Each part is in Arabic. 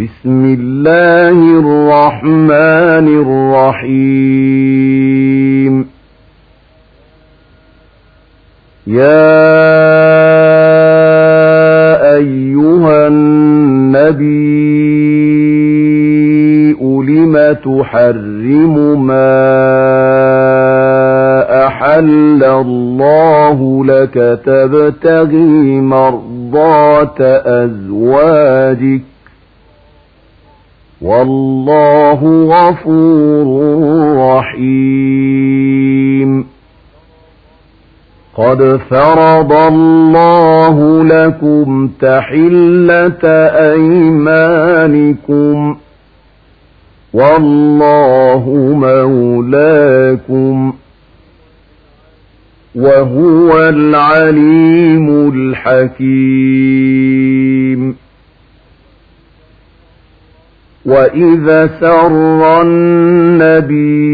بسم الله الرحمن الرحيم. يا أيها النبي لم تحرم ما أحل الله لك تبتغي مرضات أزواجك؟ والله غفور رحيم. قد فرض الله لكم تحلة أيمانكم. والله مولاكم. وهو العليم الحكيم. وإذا سر النبي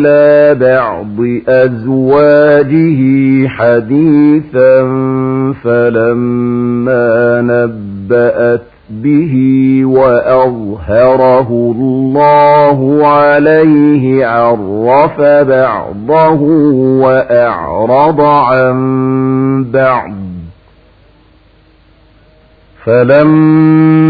إلى بعض أزواجه حديثا فلما نبأت به وأظهره الله عليه عرف بعضه وأعرض عن بعض فلما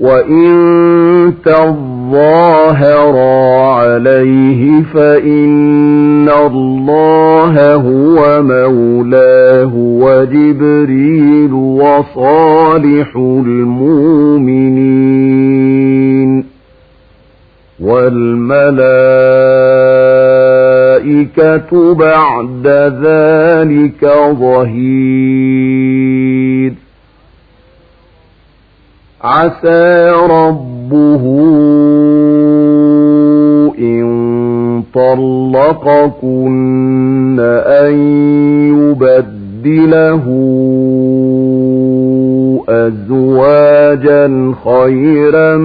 وإن تظاهرا عليه فإن الله هو مولاه وجبريل وصالح المؤمنين والملائكة بعد ذلك ظهير عسى ربه إن طلقكن أن يبدله أزواجا خيرا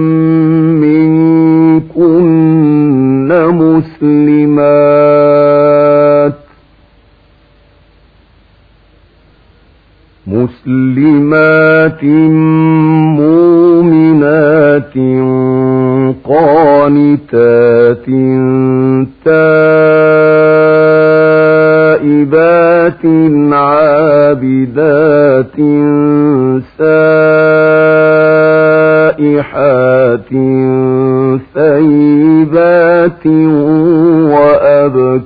منكن مسلمات مسلمات قانتات تائبات عابدات سائحات ثيبات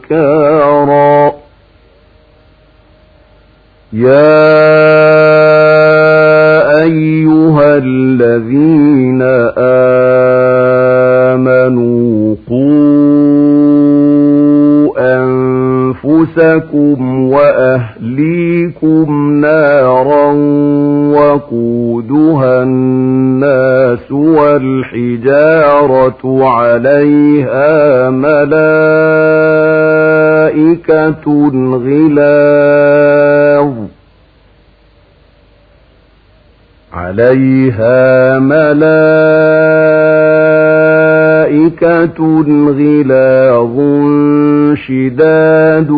وأبكارا يا أنفسكم وأهليكم نارا وقودها الناس والحجارة عليها ملائكة غلاظ عليها ملائكة غلاظ شداد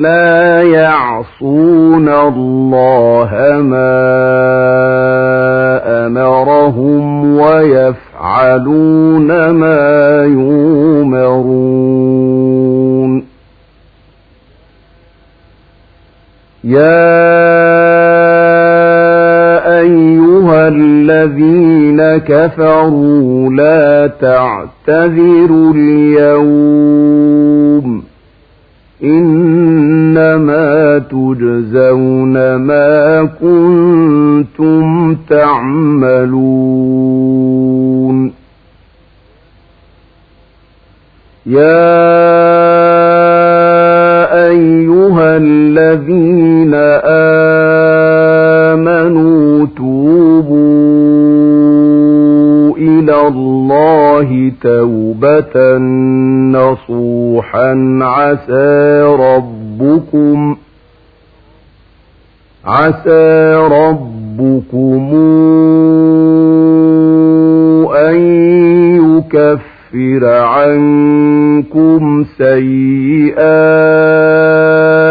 لا يعصون الله ما أمرهم ويفعلون ما يؤمرون يا أيها الذين كفروا لا تعتذروا اليوم إنما تجزون ما كنتم تعملون. يا أيها الذين آمنوا توبوا إلى الله توبة نصوحا عسى ربكم عسى ربكم أن يكفر عنكم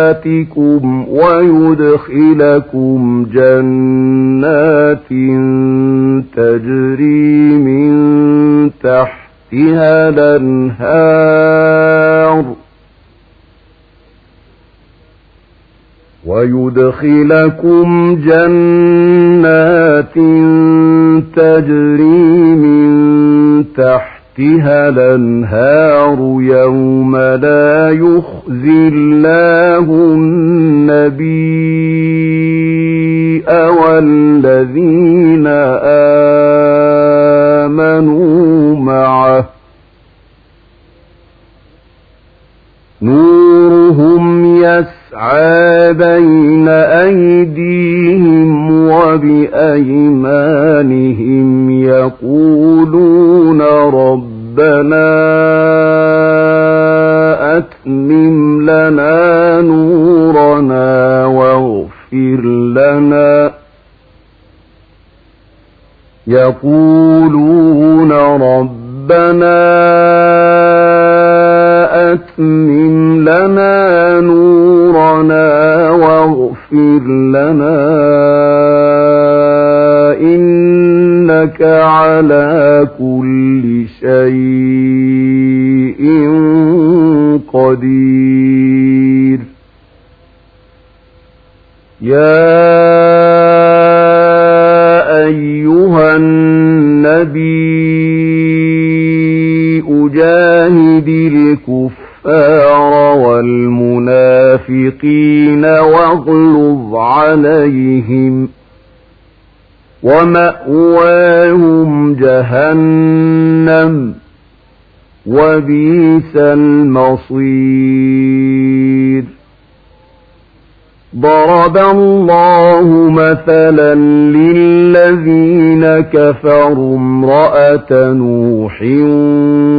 سيئاتكم ويدخلكم جنات تجري من تحتها الأنهار. ويدخلكم جنات تجري من تحتها الأنهار يوم لا يخزي الله النبي والذين نورهم يسعى بين أيديهم وبأيمانهم يقولون ربنا أتمم لنا نورنا واغفر لنا. يقولون ربنا أتمم واغفر لنا إنك على كل شيء قدير. يا أيها النبي أجاهد الكفار والمنافقين واغلظ عليهم ومأواهم جهنم وبئس المصير. ضرب الله مثلا للذين كفروا امرأة نوح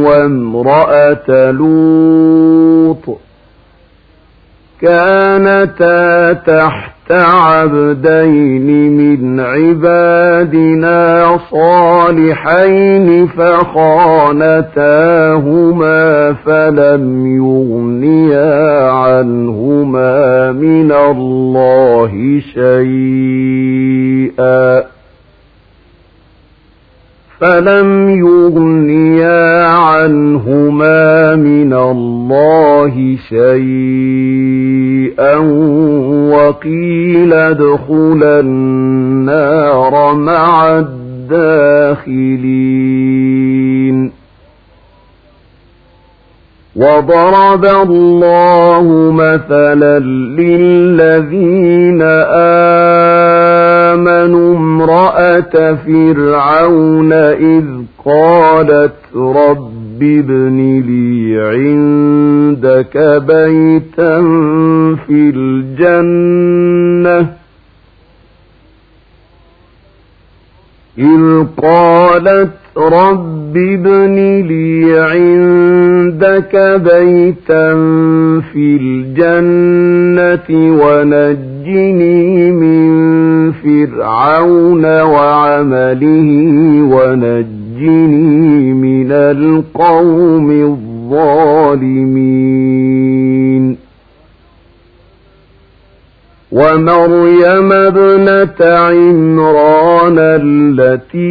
وامرأة لوط كانتا تحت عبدين من عبادنا صالحين فخانتاهما فلم يغنيا عنهما من الله شيئا. فلم يغنيا عنهما من الله شيئا. وقيل ادخلا النار مع الداخلين. وضرب الله مثلا للذين آمنوا امرأة فرعون إذ قالت رب ابن لي عندك بيتا في الجنة إذ قالت رب ابن لي عندك بيتا في الجنة ونجني من فرعون وعمله ونجني القوم الظالمين ومريم ابنة عمران التي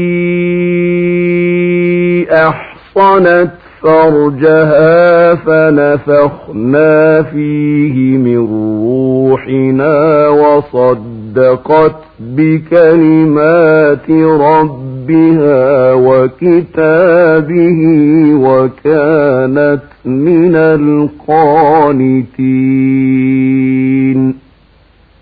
أحصنت فرجها فنفخنا فيه من روحنا وصدقت بكلمات ربها وكتابه وكانت من القانتين.